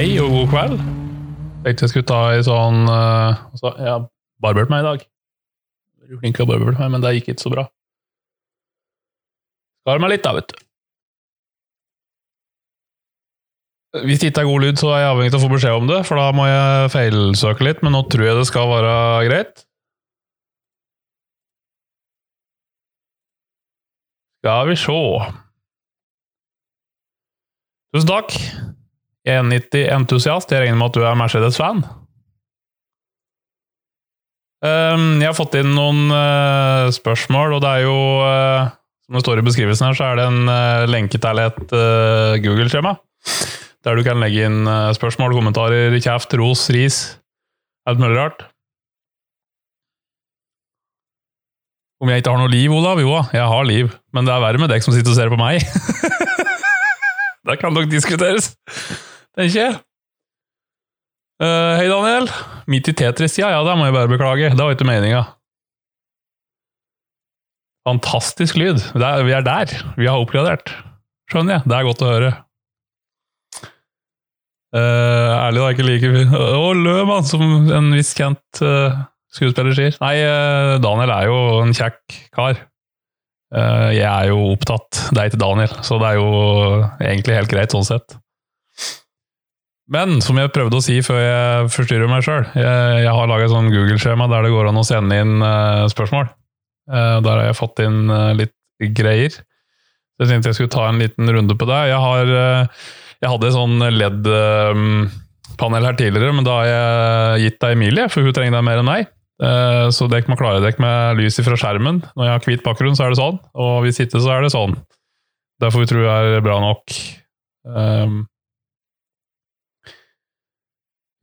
Hei og god kveld. Tenkte jeg skulle ta i sånn uh, altså, Jeg har barbert meg i dag. Flink til å barbere meg, men det gikk ikke så bra. Skar meg litt, da, vet du. Hvis det ikke er god lyd, så er jeg avhengig av å få beskjed om det, for da må jeg feilsøke litt, men nå tror jeg det skal være greit. Skal vi se Tusen takk. 190-entusiast. Jeg regner med at du er Mercedes-fan? Um, jeg har fått inn noen uh, spørsmål, og det er jo uh, Som det står i beskrivelsen her, så er det en uh, lenke til et Google-skjema. Der du kan legge inn spørsmål, kommentarer, kjeft, ros, ris. Alt mulig rart. Om jeg ikke har noe liv, Olav? Jo da, jeg har liv. Men det er verre med deg som sitter og ser på meg. det kan nok diskuteres tenker jeg. Uh, hei, Daniel. Midt i Tetris-tida? Ja, det må jeg bare beklage. Det var ikke meninga. Fantastisk lyd. Er, vi er der. Vi har oppgradert. Skjønner jeg. Det er godt å høre. Uh, ærlig, da. Ikke like Å, lø, mann, som en viss kjent uh, skuespiller sier. Nei, uh, Daniel er jo en kjekk kar. jeg er jo opptatt. Det er ikke Daniel, så det er jo egentlig helt greit sånn sett. Men som jeg prøvde å si før jeg forstyrrer meg sjøl, jeg, jeg, har laga et sånn Google-skjema der det går an å sende inn uh, spørsmål. Uh, der har jeg fått inn uh, litt greier. Jeg tenkte jeg skulle ta en liten runde på det. Jeg, har, jeg hadde et sånn LED-panel her tidligere, men da har jeg gitt deg Emilie, for hun trenger deg mer enn meg. Så dekk må klare dekk med lys fra skjermen. Når jeg har hvit bakgrunn, så er det sånn. Og hvis ikke, så er det sånn. Derfor tror jeg det er bra nok. Um,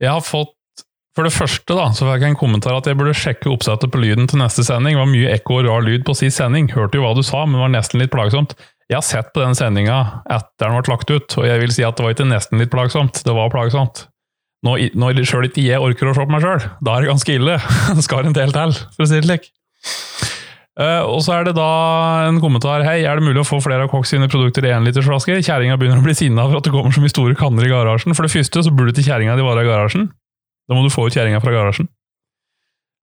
jeg har fått For det første da, så fikk jeg en kommentar at jeg burde sjekke oppsettet på lyden til neste sending. Det var mye ekko og rar lyd på sist sending. Hørte jo hva du sa, men det var nesten litt plagsomt. Jeg har sett på den sendinga etter den ble lagt ut, og jeg vil si at det var ikke nesten litt plagsomt, det var plagsomt. Når, når sjøl ikke jeg orker å se på meg sjøl, da er det ganske ille. det skal en del til, for å si det slik. Uh, og så er det da en kommentar. Hei, er det mulig å få flere av Cox sine produkter i énlitersflasker? Kjerringa begynner å bli sinna for at det kommer så mye store kanner i garasjen. For det første så burde ikke kjerringa di være i garasjen. Da må du få ut kjerringa fra garasjen.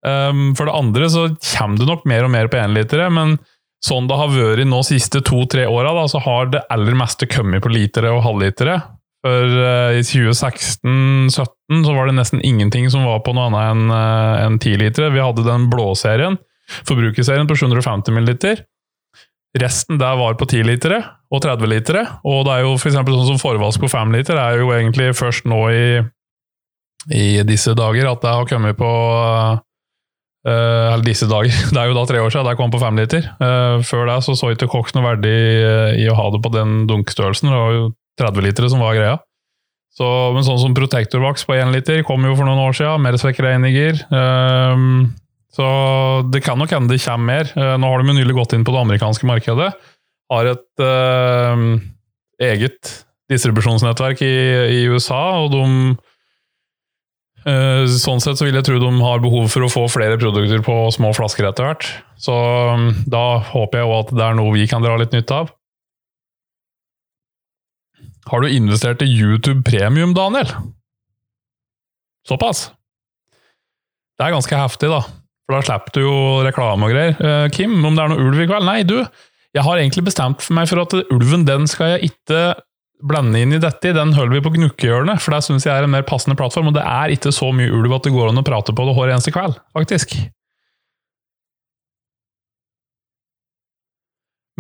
Um, for det andre så kommer det nok mer og mer på énlitere, men sånn det har vært nå siste to-tre åra, så har det aller meste kommet på litere og halvlitere. For uh, i 2016-2017 så var det nesten ingenting som var på noe annet enn uh, en 10 litere. Vi hadde den blåserien, forbrukerserien på 750 ml. Resten der var på 10 litere og 30 litere. Og det er jo for sånn som forvask på 5 liter er jo egentlig først nå i i disse dager at det har kommet på uh, Eller disse dager, det er jo da tre år siden det kom på femliter. Uh, før det så så ikke Cox noe verdi uh, i å ha det på den dunkstørrelsen. Det var jo 30 liter som var greia. Så, men sånn som Protektorvaks på 1 liter kom jo for noen år siden. Mer Reiniger. Um, så det kan nok hende det kommer mer. nå har de nylig gått inn på det amerikanske markedet. Har et eget distribusjonsnettverk i, i USA, og de Eh, sånn sett så vil jeg tro de har behov for å få flere produkter på små flasker etter hvert. Så mm, da håper jeg òg at det er noe vi kan dra litt nytte av. Har du investert i YouTube Premium, Daniel? Såpass? Det er ganske heftig, da. For da slipper du jo reklame og greier. Uh, Kim, om det er noe ulv i kveld? Nei, du. Jeg har egentlig bestemt for meg for at ulven den skal jeg ikke blande inn i dette, den holder vi på gnukkehjørnet, for det syns jeg er en mer passende plattform. Og det er ikke så mye ulv at det går an å prate på det hver eneste kveld, faktisk.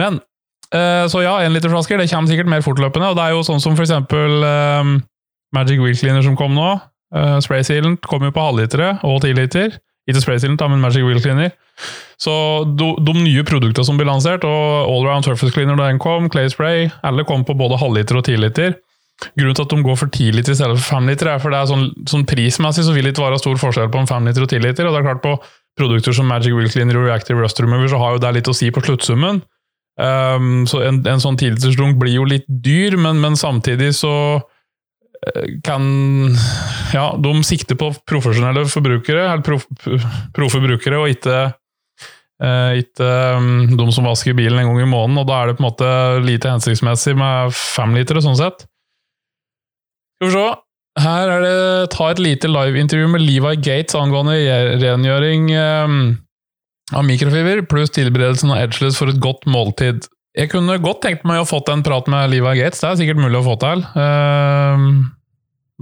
Men eh, Så ja, én liter flasker. det kommer sikkert mer fortløpende. og Det er jo sånn som for eksempel um, Magic Wheel Cleaner som kom nå. Uh, Spray Sealant kom jo på halvlitere og tiliter. liter. Ikke Spray Sealant, men Magic Wheel Cleaner. Så de, de, nye produktene som blir lansert, og Allround Surface Cleaner da den kom, Clay Spray, alle kom på både halvliter og tiliter. Grunnen til at de går for 10 liter i stedet for 5 liter, er for det er sånn, sånn prismessig så vil det ikke være stor forskjell på en 5 liter og 10 liter. og det er klart På produkter som Magic Wheel Cleaner og Reactive Rust Remover så har jo det litt å si på sluttsummen. Um, så en, en sånn 10 liters dunk blir jo litt dyr, men, men samtidig så kan Ja, de sikter på profesjonelle forbrukere, eller brukere, og ikke Uh, ikke um, de som vasker bilen en gang i måneden, og da er det på en måte lite hensiktsmessig med fem liter, sånn sett. Skal vi se. Her er det ta et lite liveintervju med Levi Gates angående rengjøring um, av mikrofiber, pluss tilberedelsen av edgeless for et godt måltid. Jeg kunne godt tenkt meg å fått en prat med Levi Gates, det er sikkert mulig å få til. Uh,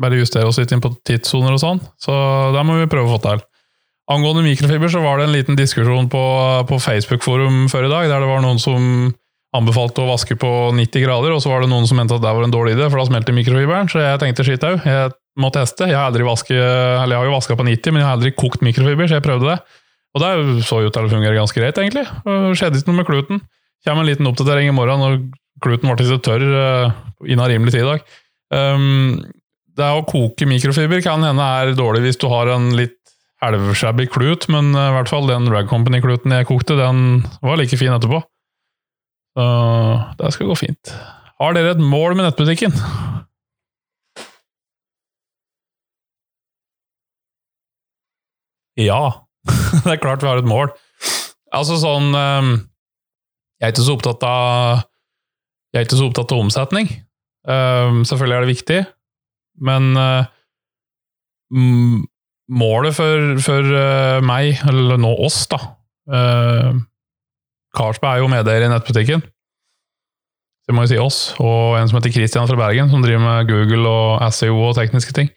bare justere oss litt inn på tidssoner og sånn, så det må vi prøve å få til. Angående mikrofiber så var det en liten diskusjon på, på Facebook-forum før i dag, der det var noen som anbefalte å vaske på 90 grader, og så var det noen som mente at det var en dårlig idé, for da smelter mikrofiberen. Så jeg tenkte skitt au, jeg må teste. Jeg har aldri vaske, eller jeg har jo vaska på 90, men jeg har aldri kokt mikrofiber, så jeg prøvde det. Og det så jo til å fungere ganske greit, egentlig. Det skjedde ikke noe med kluten. Kommer en liten oppdatering i morgen når kluten ble litt tørr uh, innen rimelig tid i dag. Um, det å koke mikrofiber kan hende er dårlig hvis du har en litt halvshabby klut, men uh, i hvert fall den Rag Company-kluten jeg kokte, den var like fin etterpå. Så det skal gå fint. Har dere et mål med nettbutikken? Ja, det er klart vi har et mål. Altså sånn ehm, Jeg er ikke så opptatt av Jeg er ikke så opptatt av omsetning. Um, selvfølgelig er det viktig, men uh, målet for, for uh, meg, eller nå oss, da uh, er jo medeier i nettbutikken. Det må jo si oss, og en som heter Christian fra Bergen, som driver med Google og SEO og tekniske ting.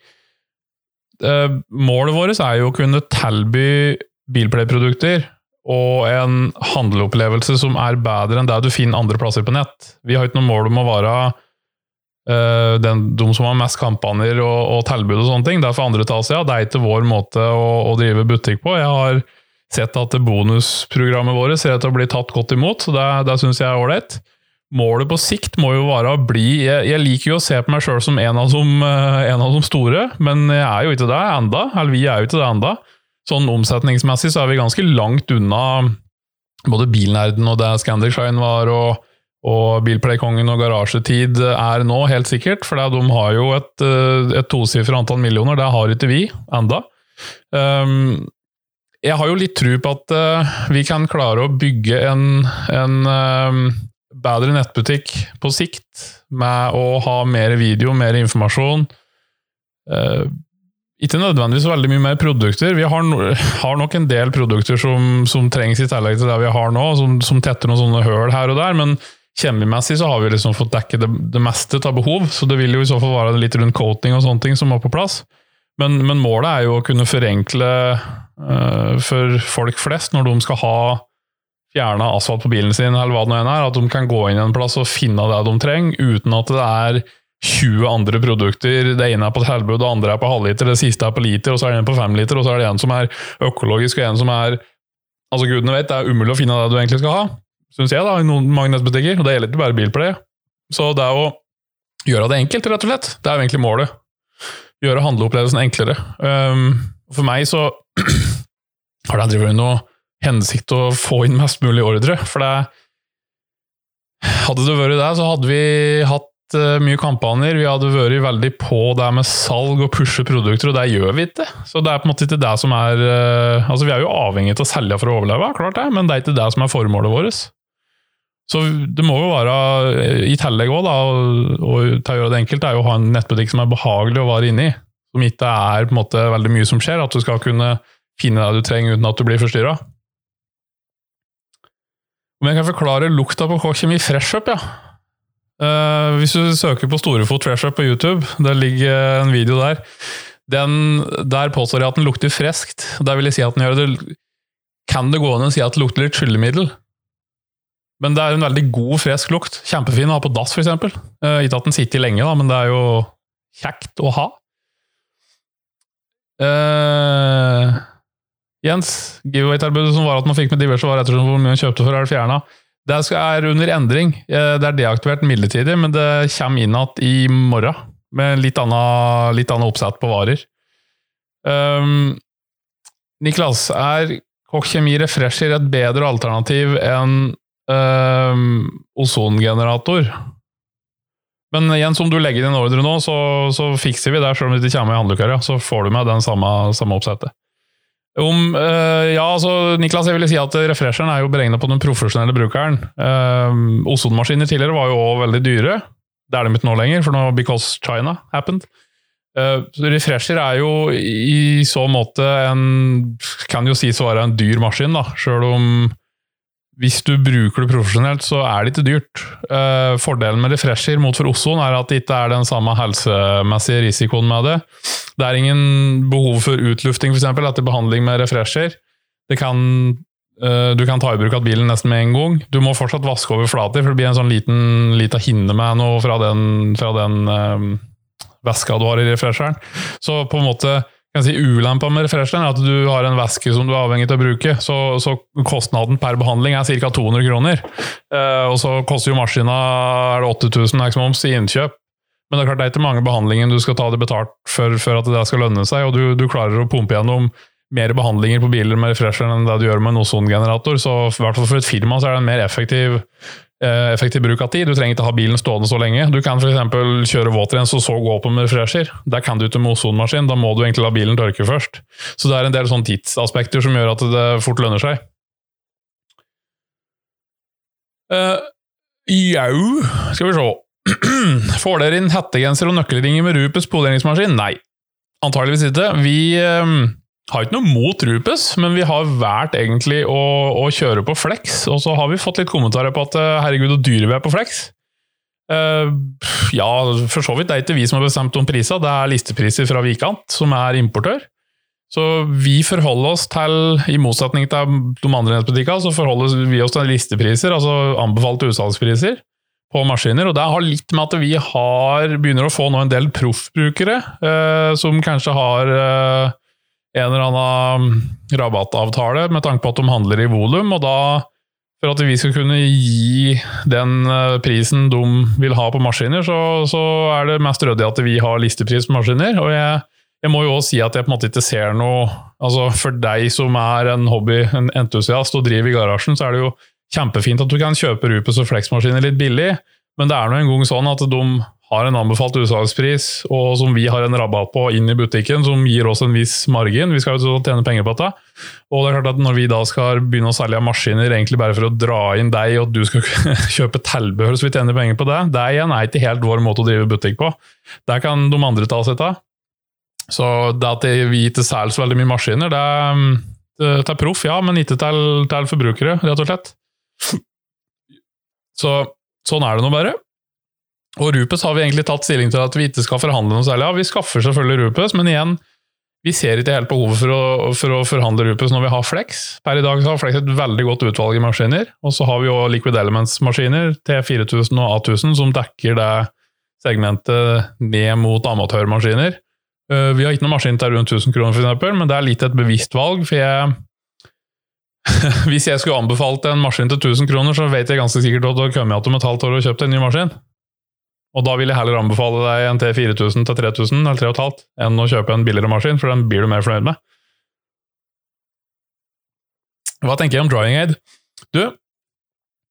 Eh, målet vårt er jo å kunne tilby bilpleieprodukter og en handleopplevelse som er bedre enn det du finner andre plasser på nett. Vi har ikke noe mål om å være uh, den, de som har mest kampanjer og, og, tilbud og sånne ting. Det er for andre til Asia. Det er ikke vår måte å, å, drive butikk på. Jeg har sett at bonusprogrammet vårt ser ut til å bli tatt godt imot, så det, det syns jeg er ålreit målet på sikt må jo være å bli Jeg, jeg liker jo å se på meg sjøl som en av, som eh, en av de store, men jeg er jo ikke det enda, eller vi er jo ikke det enda. Sånn omsetningsmessig så er vi ganske langt unna både Bilnerden og det Scandic Shine var, og, og Bilplaykongen og Garasjetid er nå, helt sikkert. For de har jo et, eh, et tosifra antall millioner, det har ikke vi enda. Um, jeg har jo litt tro på at uh, vi kan klare å bygge en, en um, bedre nettbutikk på sikt, med å ha mer video, mer informasjon. Uh, ikke nødvendigvis veldig mye mer produkter. Vi har, no, har nok en del produkter som, som, trengs i tillegg til det vi har nå, som, som tetter noen sånne høl her og der, men kjemimessig så har vi liksom fått dekke det, det meste av behov, så det vil jo i så fall være litt rundt coating og sånne ting som må på plass. Men, men målet er jo å kunne forenkle uh, for folk flest når de skal ha fjerna asfalt på bilen sin, eller hva det nå enn er, at de kan gå inn en plass og finne det de trenger, uten at det er 20 andre produkter. Det ene er på tilbud, det andre er på halvliter, det siste er på liter, og så er det en på femliter, og så er det en som er økologisk, og en som er Altså, gudene vet, det er umulig å finne det du egentlig skal ha, syns jeg, da, i noen magnetbutikker. og det gjelder ikke bare Bilplay. Så det er å gjøre det enkelt, rett og slett, det er jo egentlig målet. Gjøre handleopplevelsen enklere. Um, for meg så har det drevet noe hensikt å få inn mest mulig ordre. For det Hadde det vært det, så hadde vi hatt mye kampanjer. Vi hadde vært veldig på det med salg og pushe produkter, og det gjør vi ikke. Så det er på en måte ikke det som er uh, Altså, vi er jo avhengig av å selge for å overleve, klart det, men det er ikke det som er formålet vårt. Så det må jo være, i tillegg òg, og, til å gjøre det enkelt, er jo å ha en nettbutikk som er behagelig å være inne i. Som ikke er på en måte veldig mye som skjer, at du skal kunne finne det du trenger uten at du blir forstyrra. Om jeg kan forklare lukta på K-kjemi Fresh Up, ja. Uh, hvis du søker på Storefot Treasure på YouTube, det ligger en video der. Den, der påstår jeg at den lukter friskt. Der vil jeg si at den gjør det Kan det gå an å si at det lukter litt skyllemiddel? Men det er en veldig god, frisk lukt. Kjempefin å ha på dass, f.eks. Uh, ikke at den sitter lenge, da, men det er jo kjekt å ha. Uh, Jens, giveaway-tilbudet som var at man fikk med diverse varer ettersom hvor mye man kjøpte for, er det fjerna. Det er under endring. Eh, det er deaktivert midlertidig, men det kommer inn igjen i morgen. Med litt annet, litt annet oppsett på varer. Um, Niklas, er Koch Kjemi Refresher et bedre alternativ enn um, ozongenerator? Men Jens, om du legger inn ordre nå, så, så fikser vi det, selv om det ikke kommer i handlekøya. Så får du med den samme, samme oppsettet. Om, øh, ja, altså, Niklas, jeg ville si at refresheren er jo beregna på den profesjonelle brukeren. Uh, Ozonmaskiner tidligere var jo også veldig dyre. Det er de ikke nå lenger, for nå because China happened. Uh, refresher er jo i så måte en Kan jo sies å være en dyr maskin, da. Sjøl om hvis du bruker det profesjonelt, så er det ikke dyrt. Uh, fordelen med refresher mot for ozon er at det ikke er den samme helsemessige risikoen med det. Det er ingen behov for utlufting for eksempel, etter behandling med refresher. Kan, uh, du kan ta i bruk av bilen nesten med en gang. Du må fortsatt vaske over flater, for det blir en sånn liten, liten hinne med noe fra den, fra den væska du har i refresheren. Så på en måte kan si Ulempa med refresheren er at du har en væske som du er avhengig av å bruke. Så, så kostnaden per behandling er ca. 200 kroner. Eh, og så koster jo maskina er det 8000 moms i innkjøp. Men det er klart det er ikke mange behandlinger du skal ta det betalt for, for at det skal lønne seg, og du, du klarer å pumpe gjennom mer behandlinger på biler med refresheren enn det du gjør med en ozongenerator. Så i hvert fall for et firma så er det en mer effektiv effektiv bruk av tid. Du trenger ikke ha bilen stående så lenge. Du kan f.eks. kjøre våtrens og så gå på med fresher. Der kan du ikke med ozonmaskin, da må du egentlig la bilen tørke først. Så det er en del sånne tidsaspekter som gjør at det fort lønner seg. Uh, Jau, skal vi se. Får dere inn hettegenser og nøkkelringer med Rupes poleringsmaskin? Nei, antageligvis ikke. Vi um, har ikke noe mot Rupes, men vi har valgt egentlig å, å, kjøre på Flex. Og så har vi fått litt kommentarer på at eh, herregud, så dyre vi er på Flex. Uh, ja, for så vidt. Det er ikke vi som har bestemt om priser, det er listepriser fra Vikant, som er importør. Så vi forholder oss til, i motsetning til de andre nettbutikkene, så forholder vi oss til listepriser, altså anbefalte utsalgspriser på maskiner. Og det har litt med at vi har, begynner å få nå en del proffbrukere, uh, som kanskje har uh, en eller annen rabattavtale med tanke på at de handler i volum, og da for at vi skal kunne gi den eh, prisen de vil ha på maskiner, så, så er det mest ryddig at vi har listepris på maskiner. Og jeg, jeg må jo også si at jeg på en måte ikke ser noe altså For deg som er en hobby, en entusiast og driver i garasjen, så er det jo kjempefint at du kan kjøpe Rupes og Flex-maskiner litt billig, men det er nå en gang sånn at de har en anbefalt utsalgspris, og som vi har en rabatt på inn i butikken, som gir oss en viss margin. Vi skal jo tjene penger på dette. Og det er klart at når vi da skal begynne å selge maskiner egentlig bare for å dra inn deg, og du skal kjøpe tilbehør så vi tjener penger på det, det igjen er ikke helt vår måte å drive butikk på. Der kan de andre ta seg av. Så det at vi ikke selger så veldig mye maskiner, det er, det er proff, ja, men ikke til, til forbrukere, rett og slett. Så sånn er det nå bare. Og Rupes har vi egentlig tatt stilling til at vi ikke skal forhandle noe særlig av. Vi skaffer selvfølgelig Rupes, men igjen, vi ser ikke helt behovet for å, for å forhandle Rupes når vi har Flex. Per i dag har Flex et veldig godt utvalg i maskiner, og så har vi jo Liquid Elements-maskiner, T4000 og A1000, som dekker det segmentet ned mot amatørmaskiner. Eh, vi har ikke noen maskin til rundt 1000 kroner, for eksempel, men det er litt et bevisst valg, for jeg hvis jeg skulle anbefalt en maskin til 1000 kroner, så vet jeg ganske sikkert at du har kommet igjen om et halvt år og kjøpt en ny maskin. Og da vil jeg heller anbefale deg en T4000 til 3000 eller 3500 enn å kjøpe en billigere maskin, for den blir du mer fornøyd med. Hva tenker jeg om drying aid? Du,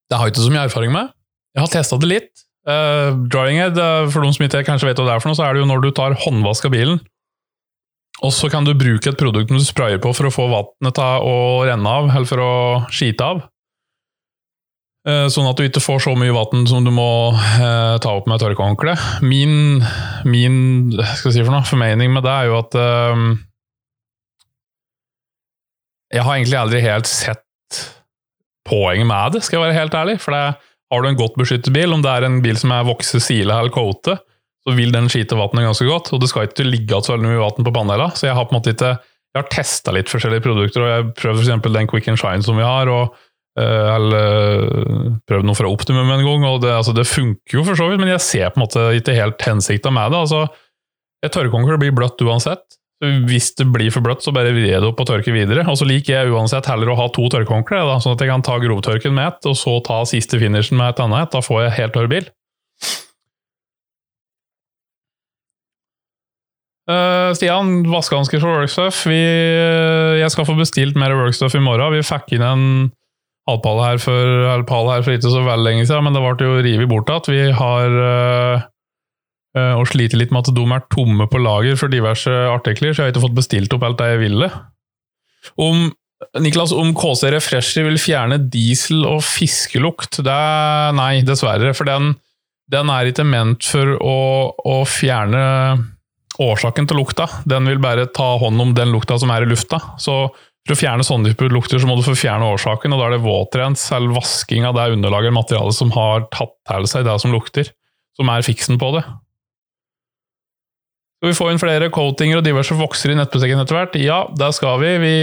det har jeg ikke så mye erfaring med. Jeg har testa det litt. Uh, drying aid, uh, for de som ikke kanskje vet hva det er for noe, så er det jo når du tar håndvask av bilen, og så kan du bruke et produkt som du sprayer på for å få vannet til å renne av, eller for å skite av. Eh, sånn at du ikke får så mye vann som du må eh, ta opp med tørkehåndkle. Min, min skal si for noe, formening med det er jo at eh, Jeg har egentlig aldri helt sett poenget med det, skal jeg være helt ærlig. For det, har du en godt beskyttet bil, om det er en bil som er vokse, sile eller coate, så vil den skite vannet ganske godt. Og det skal ikke ligge igjen så veldig mye vann på panela. Så jeg har på en måte ikke jeg har testa litt forskjellige produkter, og jeg har prøvd f.eks. den Quick and Shine som vi har. og Eh, eller eh, prøvd noe fra Optimum en gang, og det, altså, det, funker jo for så vidt, men jeg ser på en måte ikke helt hensikta med det. altså Et tørrhåndkle blir bløtt uansett. Hvis det blir for bløtt, så bare vrir det opp og tørker videre. Og så liker jeg uansett heller å ha to tørrhåndklær, sånn at jeg kan ta grovtørken med ett, og så ta siste finishen med et annet. Da får jeg helt tørr bil. Uh, Stian, vaskehansker for Workstuff. Vi, jeg skal få bestilt mer Workstuff i morgen. Vi fikk inn en halvpale her for, halvpale her for ikke så veldig lenge siden, men det ble jo revet bort igjen. Vi har øh, og sliter litt med at de er tomme på lager for diverse artikler, så jeg har ikke fått bestilt opp alt det jeg ville. Om Niklas, om KC Refresher vil fjerne diesel og fiskelukt? Det er, nei, dessverre. For den, den er ikke ment for å, å fjerne årsaken til lukta. Den vil bare ta hånd om den lukta som er i lufta. Så for å fjerne sånne typer lukter, så må du få fjerne årsaken, og da er det våtrens eller vasking av det underlaget materialet som har tatt til seg det som lukter, som er fiksen på det. Skal vi få inn flere coatinger og diverse vokser i nettbutikken etter hvert? Ja, der skal vi. vi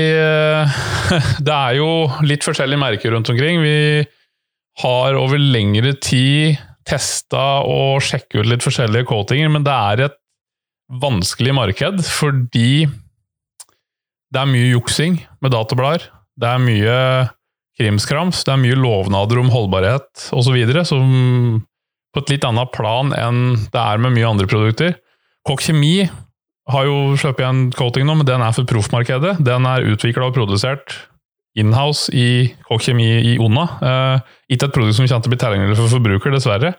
det er jo litt forskjellige merker rundt omkring. Vi har over lengre tid testa og sjekket ut litt forskjellige coatinger, men det er et vanskelig marked fordi det er mye juksing med datablader. Det er mye krimskrams, det er mye lovnader om holdbarhet osv. som på et litt annet plan enn det er med mye andre produkter. Kokk Kjemi har jo sluppet igjen coating nå, men den er for proffmarkedet. Den er utvikla og produsert inhouse i Kokk Kjemi i Ona. Eh, ikke et produkt som kommer til å bli tilgjengelig for forbruker, dessverre.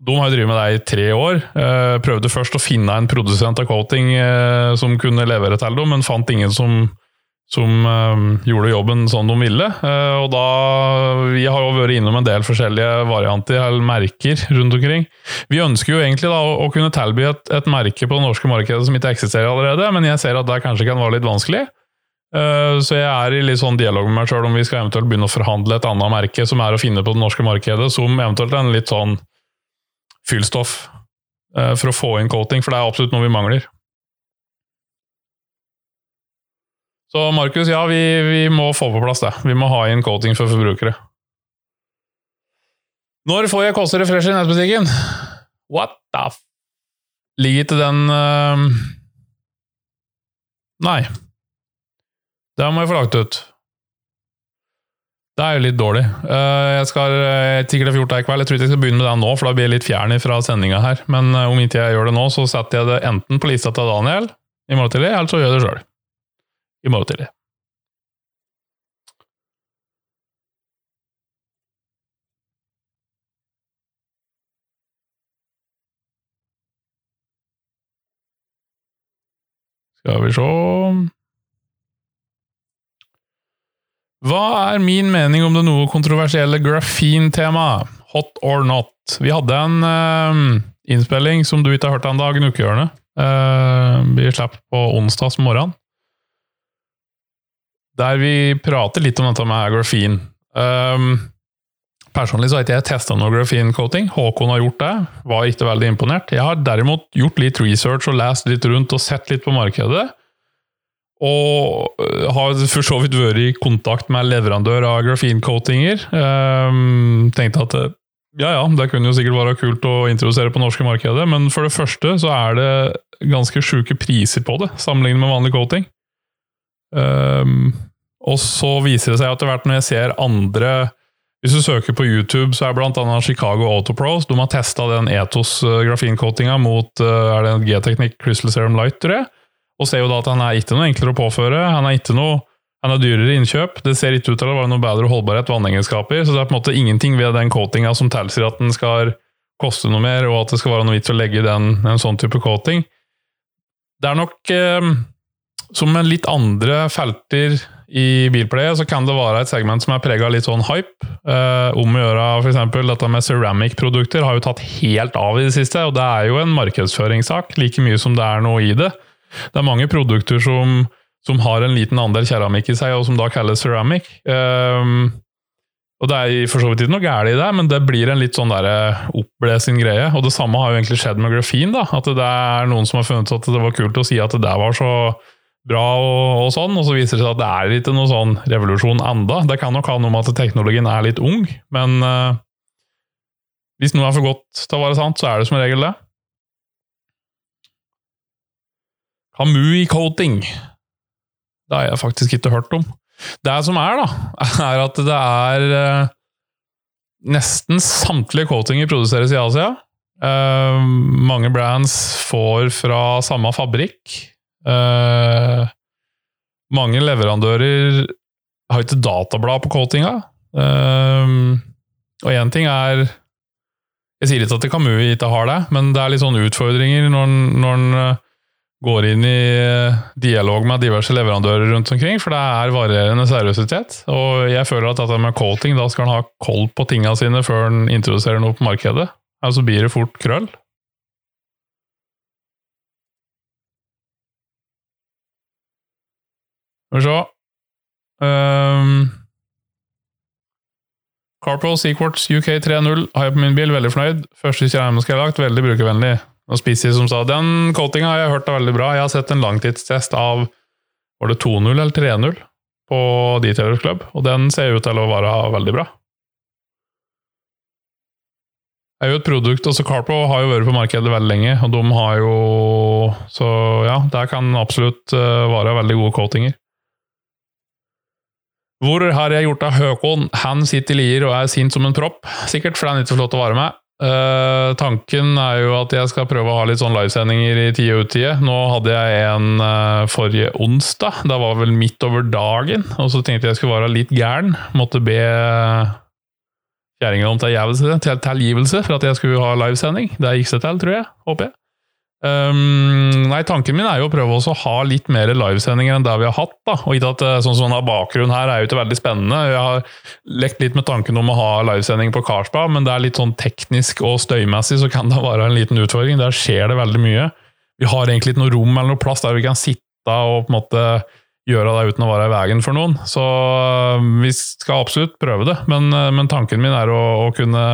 De har jo drevet med det i tre år. Uh, prøvde først å finne en produsent av coating uh, som kunne levere til dem, men fant ingen som som um, gjorde jobben sånn de ville. Og da, Vi har jo vært innom en del forskjellige varianter, eller merker, rundt omkring. Vi ønsker jo egentlig da å, kunne tilby et, et, merke på det norske markedet som ikke eksisterer allerede, men jeg ser at det kanskje kan være litt vanskelig. Så jeg er i litt sånn dialog med meg sjøl om vi skal eventuelt begynne å forhandle et annet merke som er å finne på det norske markedet, som eventuelt en litt sånn fyllstoff uh, for å få inn coating, for det er absolutt noe vi mangler. Så Markus, ja, vi, vi, må få på plass det. Vi må ha inn coating for forbrukere. Når får jeg Kåse Refresh i nettbutikken? What the f... Ligger til den uh... Nei. Det må jeg få lagt ut. Det er jo litt dårlig. Uh, jeg skal det er fjort det i kveld. Jeg tror ikke jeg skal begynne med det nå, for da blir jeg litt fjern fra sendinga her. Men uh, om ikke jeg gjør det nå, så setter jeg det enten på lista til Daniel i morgen tidlig, eller så gjør jeg det sjøl i morgen tidlig. Skal vi se Hva er min mening om det noe kontroversielle graphene-temaet? Hot or not? Vi hadde en uh, innspilling som du ikke har hørt ennå, Gnukkehjørnet. Uh, vi slapp på onsdags morgen der vi prater litt om dette med grafin. Um, personlig så har ikke jeg testa noe grafin-coating. Håkon har gjort det, var ikke veldig imponert. Jeg har derimot gjort litt research og lest litt rundt og sett litt på markedet. Og øh, har for så vidt vært i kontakt med leverandør av grafin-coatinger. Um, tenkte at ja, ja, det kunne jo sikkert være kult å introdusere på norske markedet, men for det første så er det ganske sjuke priser på det, sammenlignet med vanlig coating. Um, og så viser det seg etter hvert når jeg ser andre Hvis du søker på YouTube, så er annet Chicago Autopros De har testa den Ethos eh, grafincoatinga mot er det en G-teknikk Crystal Serum Light, tror jeg. Og ser jo da at han er ikke noe enklere å påføre. Han er ikke noe han er dyrere innkjøp. Det ser ikke ut til å være noe bedre holdbarhet vannegenskaper. Så det er på en måte ingenting ved den coatinga som tilsier at den skal koste noe mer, og at det skal være noe vits å legge den, en sånn type coating. Det er nok eh, som med litt andre felter i bilpleie, så kan det være et segment som er prega av litt sånn hype. Eh, om å gjøre f.eks. dette med ceramic-produkter har jo tatt helt av i det siste, og det er jo en markedsføringssak, like mye som det er noe i det. Det er mange produkter som, som har en liten andel keramikk i seg, og som da kalles ceramic. Um, og Det er for så vidt ikke noe galt i det, men det blir en litt sånn oppblesing greie. Og det samme har jo egentlig skjedd med grafin. da, At det er noen som har funnet at det var kult å si at det der var så bra og, og, sånn, og så viser det seg at det er ikke noe sånn revolusjon enda. Det kan nok ha noe med at teknologien er litt ung, men uh, hvis noe er for godt til å være sant, så er det som regel det. Kamui-coating. Det har jeg faktisk ikke hørt om. Det som er, da, er at det er uh, Nesten samtlige coatinger produseres i Asia. Uh, mange brands får fra samme fabrikk. Uh, mange leverandører har ikke datablad på coatinga. Uh, og én ting er Jeg sier ikke at Kamui ikke har det, men det er litt sånne utfordringer når en eh, går inn i eh, dialog med diverse leverandører rundt omkring, for det er varierende seriøsitet. Og jeg føler at dette med colting, da skal en ha koll på tinga sine før en introduserer noe på markedet. Ellers så blir det fort krøll. Skal vi se ehm. um, Carpro Sequarts UK 3.0 har jeg på min bil, veldig fornøyd. Første skjermen skal jeg ha lagt, veldig brukervennlig. Og Spissy som sa den coatinga har jeg hørt er veldig bra. Jeg har sett en langtidstest av var det 2.0 eller 3.0 på Detailers Club, og den ser ut til å være veldig bra. Det er jo et produkt, altså Carpro har jo vært på markedet veldig lenge, og de har jo Så ja, der kan absolutt eh, være veldig gode coatinger. Hvor har jeg gjort av Høkon? Han sitter i Lier og er sint som en propp. Sikkert fordi han ikke får lov til å være med. Uh, tanken er jo at jeg skal prøve å ha litt sånn livesendinger i tide og utide. Nå hadde jeg en uh, forrige onsdag. Det var vel midt over dagen. Og så tenkte jeg skulle være litt gæren. Måtte be kjerringa om tilgivelse for at jeg skulle ha livesending. Det gikk seg til, tror jeg. Håper jeg. Um, nei, Tanken min er jo å prøve å ha litt mer livesendinger enn det vi har hatt. da, og gitt at eh, sånn som denne Bakgrunnen her er jo ikke veldig spennende. Jeg har lekt litt med tanken om å ha livesending på Karlsbad, men det er litt sånn teknisk og støymessig så kan det være en liten utfordring. Der skjer det veldig mye. Vi har egentlig ikke noe rom eller noe plass der vi kan sitte og på en måte gjøre det uten å være i veien for noen. Så eh, vi skal absolutt prøve det, men, eh, men tanken min er å, å kunne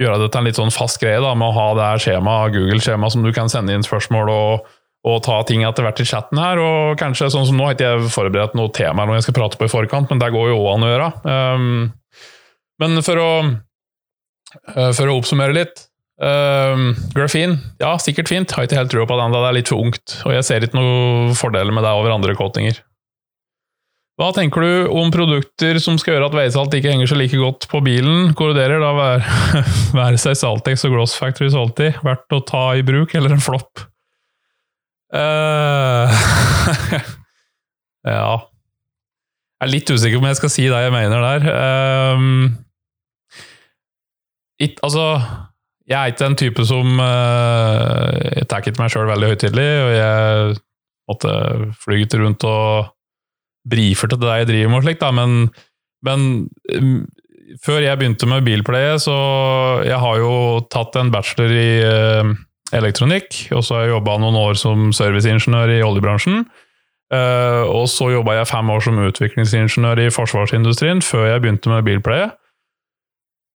gjøre det til en litt sånn fast greie da, med å ha det her skjemaet, Google-skjemaet som du kan sende inn spørsmål og, og ta ting etter hvert i chatten her. og kanskje sånn som Nå har ikke jeg forberedt noe tema eller noe jeg skal prate på i forkant, men det går jo òg an å gjøre. Um, men for å, uh, for å oppsummere litt um, Graphene, ja, sikkert fint. Har ikke helt trua på den, da det er litt for ungt. Og jeg ser ikke noen fordeler med det over andre coatinger. Hva tenker du om produkter som skal gjøre at veisalt ikke henger så like godt på bilen? Korroderer da være, være seg Saltex og Gloss Factory Salty verdt å ta i bruk, eller en flopp? Uh, ja Jeg er litt usikker på om jeg skal si det jeg mener der. Um, it, altså Jeg er ikke en type som uh, Jeg tar ikke meg sjøl veldig høytidelig, og jeg måtte flyge rundt og brifer til deg jeg driver med, og slikt, men, men um, før jeg begynte med bilpleie, så jeg har jo tatt en bachelor i uh, elektronikk, og så har jeg jobba noen år som serviceingeniør i oljebransjen. Uh, og så jobba jeg fem år som utviklingsingeniør i forsvarsindustrien før jeg begynte med bilpleie.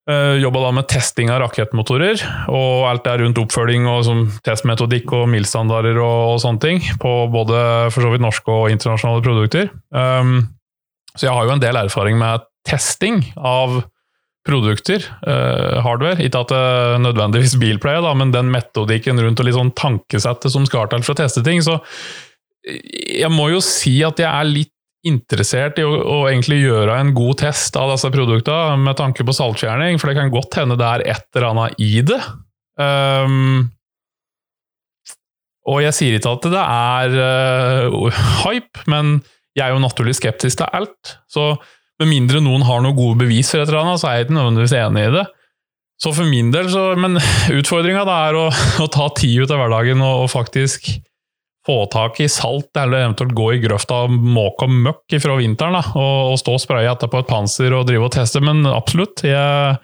Uh, Jobba da med testing av rakettmotorer og alt det rundt oppfølging og som testmetodikk og mildstandarder og, og, sånne ting på både for så vidt norske og internasjonale produkter. Um, så jeg har jo en del erfaring med testing av produkter, uh, hardware. Ikke at det nødvendigvis bilpleie, da, men den metodikken rundt og litt sånn tankesettet som skal til for å teste ting. Så jeg må jo si at jeg er litt interessert i å, å, egentlig gjøre en god test av disse produktene med tanke på saltfjerning, for det kan godt hende det er et eller annet i det. Um, og jeg sier ikke at det er uh, hype, men jeg er jo naturlig skeptisk til alt. Så med mindre noen har noen gode bevis for et eller annet, så er jeg ikke nødvendigvis enig i det. Så for min del, så, Men utfordringa er å, å, ta tid ut av hverdagen og, og faktisk få tak i salt, eller eventuelt gå i grøfta og måke og møkk fra vinteren. Da, og, og, stå og spraye etterpå et panser og drive og teste, men absolutt. Jeg,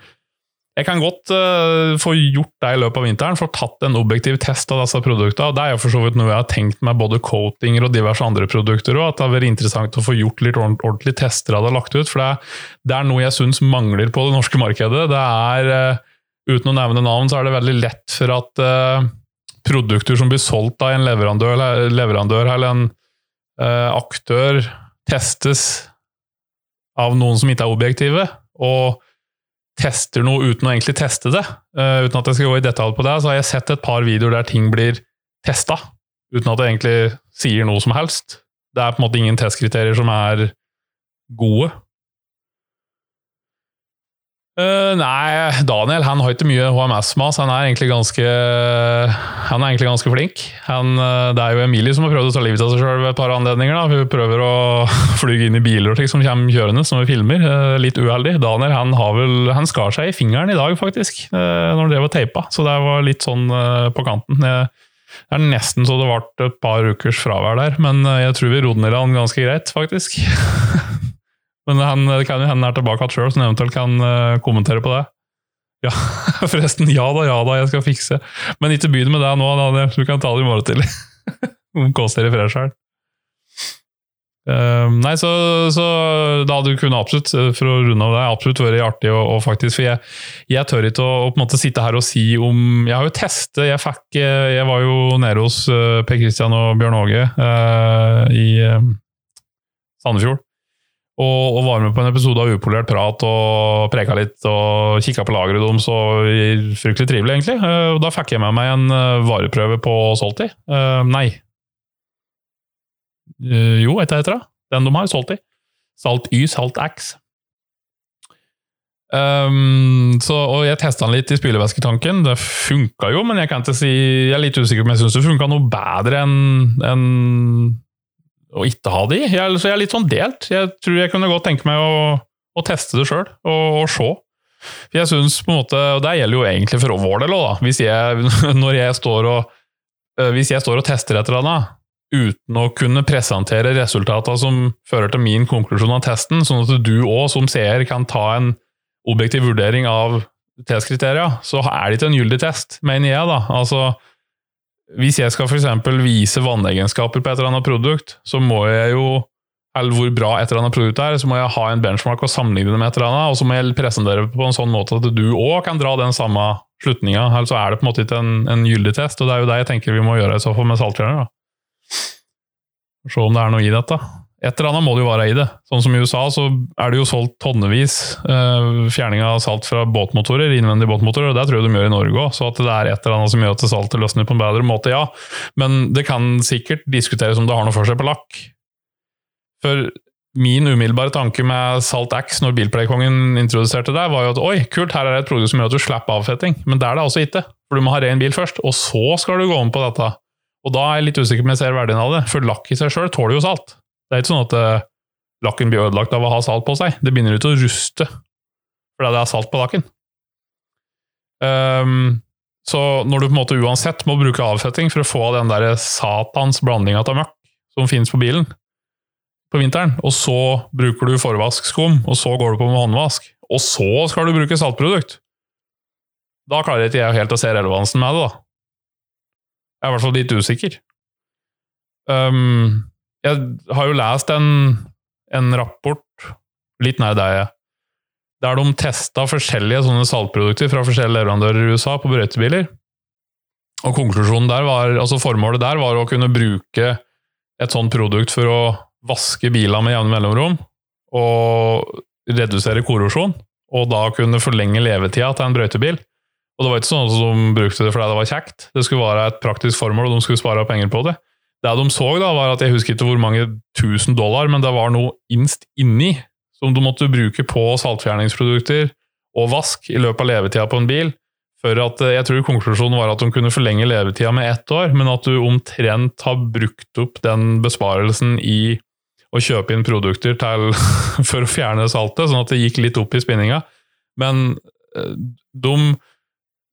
jeg kan godt uh, få gjort det i løpet av vinteren, få tatt en objektiv test av disse produktene. Det er jo for så vidt noe jeg har tenkt med både coatinger og diverse andre produkter òg, at det har vært interessant å få gjort litt ordentlige tester av det lagt ut. For det, det er noe jeg syns mangler på det norske markedet. Det er, uh, uten å nevne navn, så er det veldig lett for at uh, produkter som blir solgt av en leverandør, leverandør eller en eh, aktør, testes av noen som ikke er objektive, og tester noe uten å egentlig teste det. Uh, uten at jeg skal gå i detalj på det, så har jeg sett et par videoer der ting blir testa, uten at det egentlig sier noe som helst. Det er på en måte ingen testkriterier som er gode. Uh, nei, Daniel han har ikke mye HMS-mas. Han er egentlig ganske Han er egentlig ganske flink. Han, uh, det er jo Emilie som har prøvd å ta livet av seg sjøl ved et par anledninger. da. Hun prøver å fly inn i biler og ting som kommer kjørende, som vi filmer. Uh, litt uheldig. Daniel han, har vel, han skar seg i fingeren i dag, faktisk, når han drev og teipa. Så det var litt sånn på kanten. Jeg, det er nesten så det ble et par ukers fravær der, men jeg tror vi rodde ned han ganske greit, faktisk. Men han, det kan jo hende er tilbake sjøl, som eventuelt kan uh, kommentere på det. Ja, forresten. Ja da, ja da, jeg skal fikse. Men ikke begynn med det nå, Daniel. Du kan ta det i morgen tidlig. Om i fred Fresheren. Uh, nei, så, så da du kunnet absolutt, for å runde av det, absolutt vært artig å, å, faktisk For jeg, jeg, tør ikke å, å, på en måte sitte her og si om Jeg har jo testet, jeg fikk Jeg var jo nede hos Per Kristian og Bjørn Åge uh, i uh, Sandefjord. Og, og, var med på en episode av Upolert prat og preka litt og kikka på lageret deres. og Fryktelig trivelig, egentlig. Og da fikk jeg med meg en vareprøve på Solti. Nei, Uh, jo, hva heter det? Den de har, Solti. Salt Y, Salt X. Um, så, og jeg testa den litt i spylevæsketanken. Det funka jo, men jeg kan ikke si Jeg er litt usikker på om jeg syns det funka noe bedre enn en å ikke ha de. Jeg, så jeg er litt sånn delt. Jeg tror jeg kunne godt tenke meg å, å teste det sjøl, og, og se. For jeg synes på en måte, og Det gjelder jo egentlig for vår del òg, hvis jeg, står og, øh, hvis jeg står og tester et eller annet, uten å kunne presentere resultatene som fører til min konklusjon av testen, sånn at du òg som seer kan ta en objektiv vurdering av testkriteria, så er det ikke en gyldig test, mener jeg. da. Altså, Hvis jeg skal f.eks. vise vannegenskaper på et eller annet produkt, så må jeg jo eller hvor bra et eller annet produkt er, så må jeg ha en benchmark og sammenligne det med et eller annet, og så må jeg presentere på en sånn måte at du òg kan dra den samme slutninga. Ellers så er det på en måte ikke en, en gyldig test, og det er jo det jeg tenker vi må gjøre i så fall med saltfjerner. Se om det er noe i dette. Et eller annet må det jo være i det. Sånn som i USA, så er det jo solgt tonnevis eh, fjerning av salt fra båtmotorer, innvendige båtmotorer, og det tror jeg de gjør i Norge òg. Så at det er et eller annet som gjør at saltet løsner på en bedre måte, ja. Men det kan sikkert diskuteres om det har noe for seg på lakk. For min umiddelbare tanke med Salt X når Bilpleiekongen introduserte det, var jo at oi, kult, her er det et produkt som gjør at du slipper avfetting. Men det er det altså ikke. For du må ha ren bil først, og så skal du gå om på dette. Og da er jeg litt usikker på om jeg ser verdien av det, for lakk i seg sjøl tåler jo salt. Det er ikke sånn at uh, lakken blir ødelagt av å ha salt på seg. Det begynner ut å ruste fordi det er salt på lakken. Um, så når du på en måte uansett må bruke avfetting for å få den der satans blandinga av møkk som finnes på bilen på vinteren, og så bruker du forvaskskum, og så går du på med håndvask, og så skal du bruke saltprodukt, da klarer ikke jeg helt å se relevansen med det, da. Jeg er i hvert fall litt usikker. Um, jeg har jo lest en, en rapport litt nær deg, der de testa forskjellige sånne saltprodukter fra forskjellige leverandører i USA på brøytebiler. Og konklusjonen der var, altså Formålet der var å kunne bruke et sånt produkt for å vaske bilene med jevne mellomrom og redusere korrosjon, og da kunne forlenge levetida til en brøytebil. Og det var ikke sånn at de brukte det fordi det var kjekt, det skulle være et praktisk formål, og de skulle spare penger på det. Det de så, da, var at jeg husker ikke hvor mange tusen dollar, men det var noe innst inni som du måtte bruke på saltfjerningsprodukter og vask i løpet av levetida på en bil. For at eh, Jeg tror konklusjonen var at de kunne forlenge levetida med ett år, men at du omtrent har brukt opp den besparelsen i å kjøpe inn produkter til, for å fjerne saltet, sånn at det gikk litt opp i spinninga. Men eh, de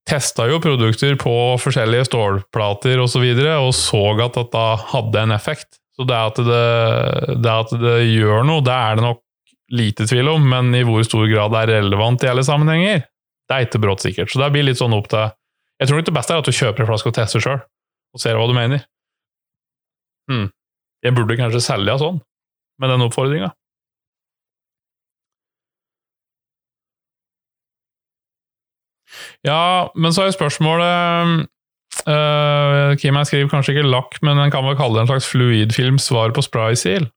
testa jo produkter på forskjellige stålplater osv., og, så videre, og så at dette hadde en effekt. Så det at det, det at det gjør noe, det er det nok lite tvil om, men i hvor stor grad det er relevant i alle sammenhenger, det er ikke brått sikkert. Så det blir litt sånn opp til Jeg tror det beste er at du kjøper en flaske og tester sjøl, og ser hva du mener. Hmm. Jeg burde kanskje selge sånn, med den oppfordringa. Ja, men så er spørsmålet uh, Kim jeg skriver kanskje ikke lakk, men en kan vel kalle det en slags fluidfilm svar på spray seal.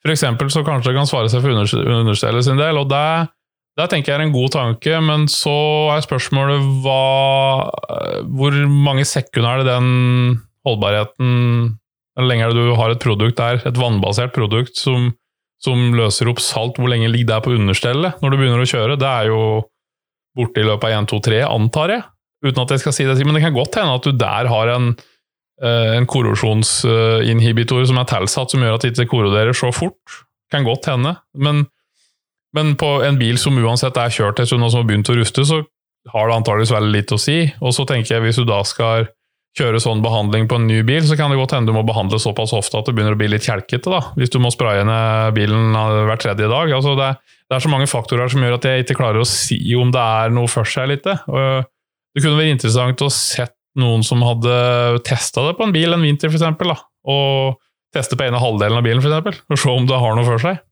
For eksempel så kanskje det kan svare seg for understellet sin del, og det, det tenker jeg er en god tanke, men så er spørsmålet hva Hvor mange sekunder er det den holdbarheten Hvor lenge er det du har et produkt der, et vannbasert produkt som, som løser opp salt, hvor lenge ligger det på understellet når du begynner å kjøre? Det er jo borte i løpet av 1, 2, 3, antar jeg. Uten at jeg skal si det, men det kan godt hende at du der har en, eh, en korrosjonsinhibitor som er tilsatt, som gjør at det ikke korroderer så fort. Kan godt hende. Men, men på en bil som uansett er kjørt en stund og som har begynt å ruste, så har det antageligvis veldig litt å si. Og så tenker jeg hvis du da skal kjøre sånn behandling på en ny bil, så kan det godt hende du må behandle såpass ofte at det begynner å bli litt kjelkete. da, Hvis du må spraye ned bilen hver tredje dag. altså det, det, er så mange faktorer som gjør at jeg ikke klarer å si om det er noe for seg litt. Det kunne vært interessant å sett noen som hadde testa det på en bil en vinter, f.eks. Og teste på ene halvdelen av bilen, f.eks., og se om det har noe for seg.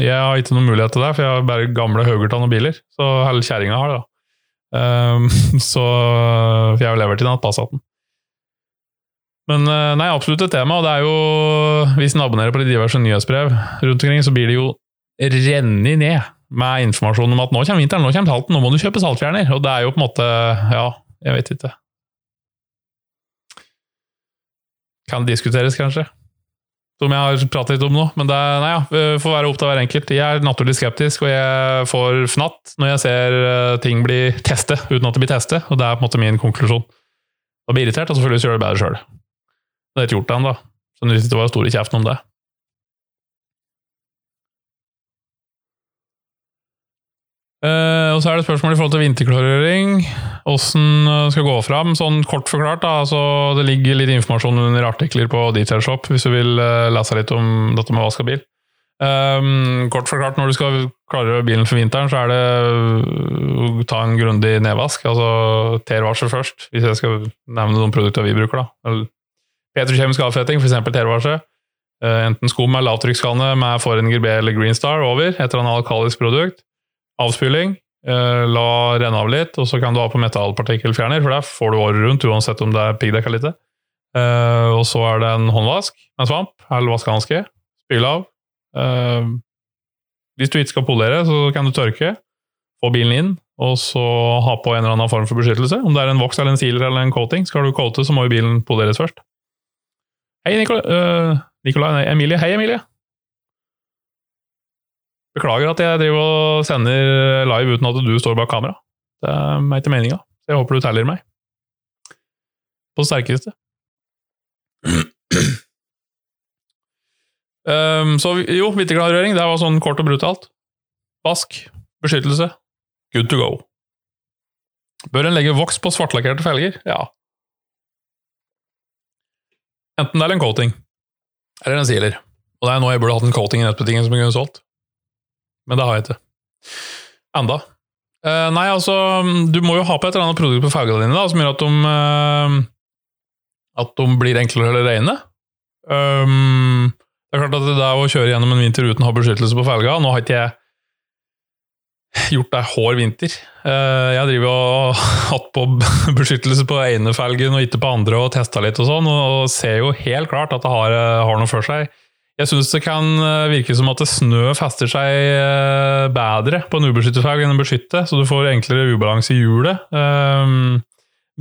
Jeg har ikke noen mulighet til det, for jeg har bare gamle Haugertan og biler. Så hele kjerringa har det. da. Um, så For jeg lever til den Passaten. Men eh, nei, absolutt et tema. og det er jo, Hvis en abonnerer på de diverse nyhetsbrev rundt omkring, så blir det jo renni ned med informasjon om at nå kommer vinteren, nå kommer salten, nå må du kjøpe saltfjerner. Og det er jo på en måte Ja, jeg vet ikke. Kan diskuteres, kanskje. Som jeg har pratet litt om nå. Men det nei, ja, får være opp til hver enkelt. Jeg er naturlig skeptisk, og jeg får fnatt når jeg ser eh, ting bli testet uten at det blir testet. Og det er på en måte min konklusjon. Da blir jeg irritert, og selvfølgelig gjør det bedre sjøl. Det har ikke gjort det ennå, så det var stor i kjeften om det. Uh, og så er det spørsmål i forhold til vinterklarering. Åssen uh, skal gå fram? Sånn kort forklart, da, altså, det ligger litt informasjon under artikler på Detailshop hvis du vil uh, lese litt om dette med vask av bil. Um, kort forklart, når du skal klargjøre bilen for vinteren, så er det å ta en grundig nedvask. Altså tervarsel først, hvis jeg skal nevne noen produkter vi bruker. da. Petrokjemisk avfetting, f.eks. tervasje. Enten skum med lavtrykkskanne med Foreninger B eller Green Star over, et eller annet alkalisk produkt avspyling. Eh, la renne av litt, og så kan du ha på metallpartikkelfjerner, for der får du året rundt uansett om det er piggdekk eller ikke. Eh, og så er det en håndvask med svamp eller vaskehanske. Spyle av. Eh, hvis du ikke skal polere, så kan du tørke. Få bilen inn, og så ha på en eller annen form for beskyttelse. Om det er en voks eller en sealer eller en coating, skal du coate, så må jo bilen poleres først. Hei, Nikolai. Uh, Nicolai, nei, Emilie. Hei, Emilie. Beklager at jeg driver og sender live uten at du står bak kamera. Det er meg til meninga. Jeg håper du teller meg. På det sterkeste. Um, så jo, vinterklargjøring, det var sånn kort og brutalt. Vask, beskyttelse, good to go. Bør en legge voks på svartlakkerte felger? Ja. Enten det er en coating, eller en sealer. Og det er nå jeg burde hatt en coating i nettbutikken som jeg kunne solgt men det har jeg ikke. Enda. Uh, nei, altså, du må jo ha på et eller annet produkt på fargene dine da, som gjør at de, uh, at de blir enklere eller rene. Um, det er klart at det er å kjøre gjennom en vinter uten å ha beskyttelse på felga Nå har ikke jeg gjort deg hår vinter. Uh, jeg driver og hatt på beskyttelse på ene felgen og ikke på andre og testa litt og sånn, og ser jo helt klart at det har, har noe for seg. Jeg syns det kan eh, virke som at snø fester seg eh, bedre på en ubeskyttet felg enn en beskyttet, så du får enklere ubalanse i hjulet. Um,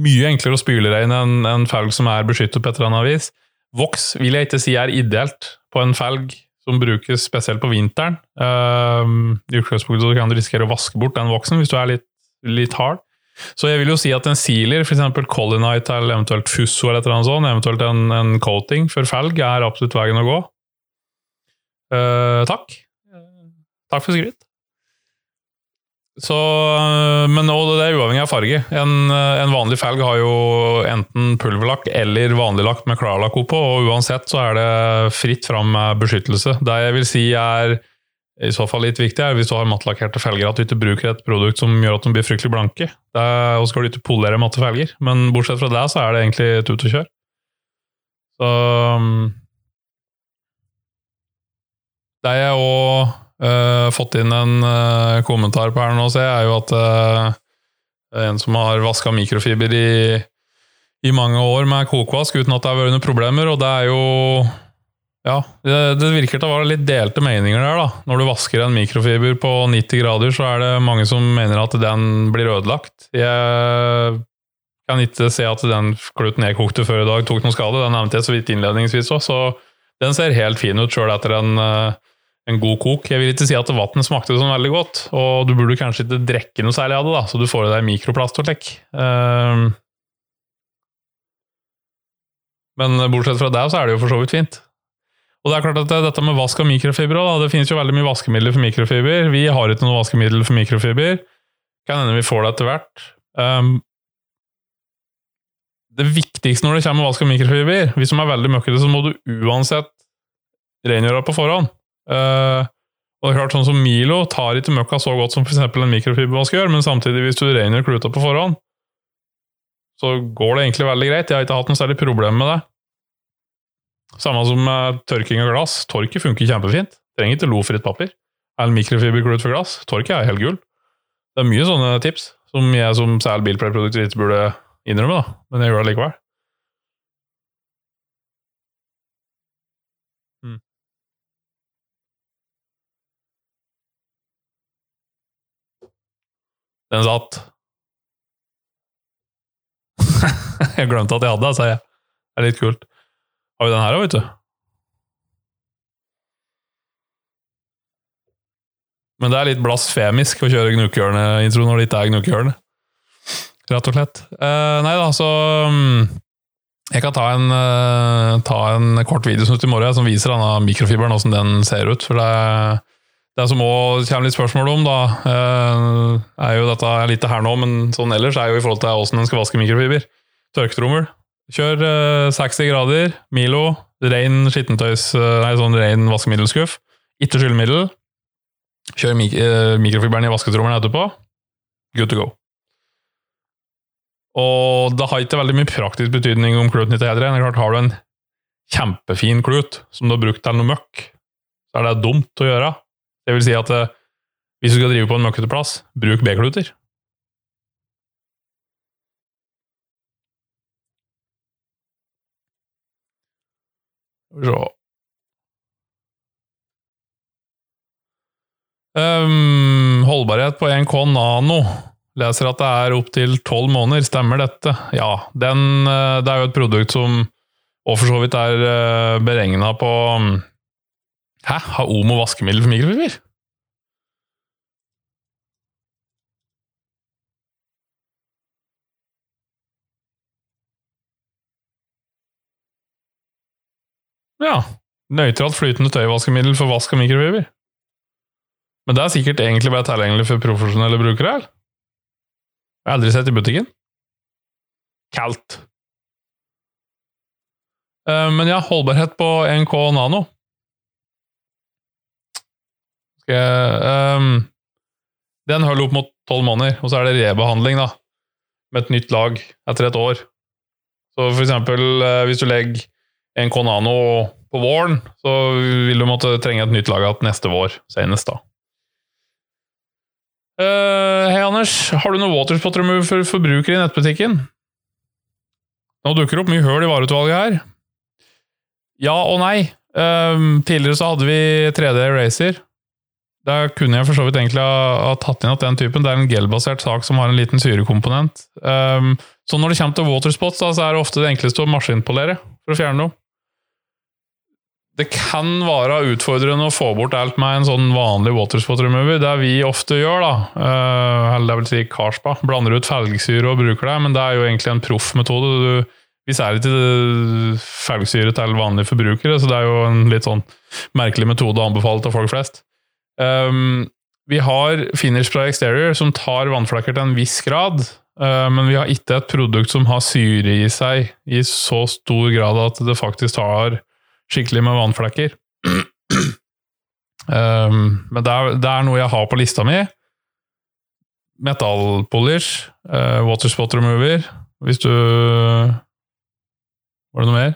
mye enklere å spyle regne enn en felg som er beskyttet på et eller annet vis. Voks vil jeg ikke si er ideelt på en felg som brukes spesielt på vinteren. Um, I utgangspunktet kan du risikere å vaske bort den voksen hvis du er litt, litt hard. Så jeg vil jo si at en sealer, f.eks. Collinite eller eventuelt Fusso eller et eller annet sånt, eventuelt en, en coating for felg, er absolutt veien å gå. Uh, takk. Takk for skryt. Så, men men det er uavhengig av farge. En, eh, en, vanlig felg har jo enten pulverlakk eller vanlig lakk med klarlakk oppå, og uansett så er det fritt fram med beskyttelse. Det jeg vil si er i så fall litt viktig, er hvis du har mattlakkerte felger, at du ikke bruker et produkt som gjør at de blir fryktelig blanke. Og skal du ikke polere matte felger, men bortsett fra det så er det egentlig tut og kjør. Så mm, det jeg òg uh, fått inn en uh, kommentar på her nå, ser jeg, er jo at uh, en som har vaska mikrofiber i, i, mange år med kokvask uten at det har vært noen problemer, og det er jo ja, det, det virker til å være litt delte meninger der. da. Når du vasker en mikrofiber på 90 grader, så er det mange som mener at den blir ødelagt. Jeg kan ikke se at den kluten jeg kokte før i dag, tok noen skade. Den nevnte jeg så vidt innledningsvis òg, så den ser helt fin ut sjøl etter en en god kok. Jeg vil ikke si at vannet smakte sånn veldig godt, og du burde kanskje ikke drikke noe særlig av det, da, så du får i deg mikroplast og slik. Um, men bortsett fra det, så er det jo for så vidt fint. Og det er klart at dette med vask av mikrofiber da, Det finnes jo veldig mye vaskemidler for mikrofiber. Vi har ikke noe vaskemiddel for mikrofiber. Kan hende vi får det etter hvert. Um, det viktigste når det kommer vask av mikrofiber Hvis de er veldig møkkete, så må du uansett rengjøre på forhånd. Uh, og det er klart, sånn som Milo tar ikke møkka så godt som f.eks. en mikrofibervask gjør, men samtidig, hvis du rengjør kluta på forhånd, så går det egentlig veldig greit. Jeg har ikke hatt noe særlig problem med det. Samme som med tørking av glass. Torket funker kjempefint. Trenger ikke lofritt papir. Eller mikrofiberklut for glass. Torket er helt gull. Det er mye sånne tips som jeg som selger bilpleieprodukter ikke burde innrømme, da. men jeg gjør det likevel. Den satt. jeg glemte at jeg hadde den, sa jeg. Det er litt kult. Har vi den her òg, vet du? Men det er litt blasfemisk å kjøre Gnukkehjørnet-intro når det ikke er Gnukkehjørnet. Rett og slett. Uh, nei da, så um, Jeg kan ta en, uh, ta en kort videosnutt i morgen som viser denne mikrofiberen, åssen den ser ut. For det, det som òg kommer litt spørsmål om, da, uh, er jo dette er litt her nå, men sånn ellers er jo i forhold til åssen en skal vaske mikrofiber. Tørketrommel. Kjør 60 grader, Milo, ren skittentøys, nei, sånn ren vaskemiddelskuff. Ikke skyllemiddel. Kjør mik mikrofiberen i vasketrommelen etterpå. Good to go. Og det har ikke veldig mye praktisk betydning om kluten ikke er det. Klart, har du en kjempefin klut som du har brukt til noe møkk, så er det dumt å gjøre. Det vil si at eh, hvis du skal drive på en møkkete plass, bruk B-kluter. Um, Holdbarhet på 1K Nano Leser at det er opptil tolv måneder. Stemmer dette? Ja. Den, eh, det er jo et produkt som og for så vidt er eh, beregna på Hæ? Har Omo vaskemiddel for mikrofiber? Ja. Nøytralt flytende tøyvaskemiddel for vask av mikrofiber. Men det er sikkert egentlig bare tilgjengelig for profesjonelle brukere? eller? Jeg har aldri sett i butikken. Kaldt. Uh, men ja, holdbarhet på 1K Nano. Skal um, Den holder opp mot tolv måneder, og så er det rebehandling, da. Med et nytt lag etter et år. Så for eksempel, uh, hvis du legger en Konano på våren, så vil du måtte trenge et nytt lag igjen neste vår, senest, da. Uh, Hei, Anders. Har du noe waterspot remove for forbrukere i nettbutikken? Nå dukker det opp mye høl i vareutvalget her. Ja og nei. Um, tidligere så hadde vi 3D Racer. Der kunne jeg for så vidt egentlig ha, ha tatt inn at den typen. Det er en gelbasert sak som har en liten syrekomponent. Um, så når det kommer til waterspots, da, så er det ofte det enkleste å maskinpolere for å fjerne noe det kan være utfordrende å få bort alt med en sånn vanlig waterspot remover. Det vi ofte gjør, da, uh, eller det vil si Karspa, blander ut felgsyre og bruker det, men det er jo egentlig en proffmetode. Vi ser ikke felgsyre til vanlige forbrukere, så det er jo en litt sånn merkelig metode å anbefale til folk flest. Um, vi har finish fra exterior som tar vannflekker til en viss grad, uh, men vi har ikke et produkt som har syre i seg i så stor grad at det faktisk tar skikkelig med vannflekker. um, men det er, det er, noe jeg har på lista mi. Metallpolish, uh, waterspot remover, hvis du Var det noe mer?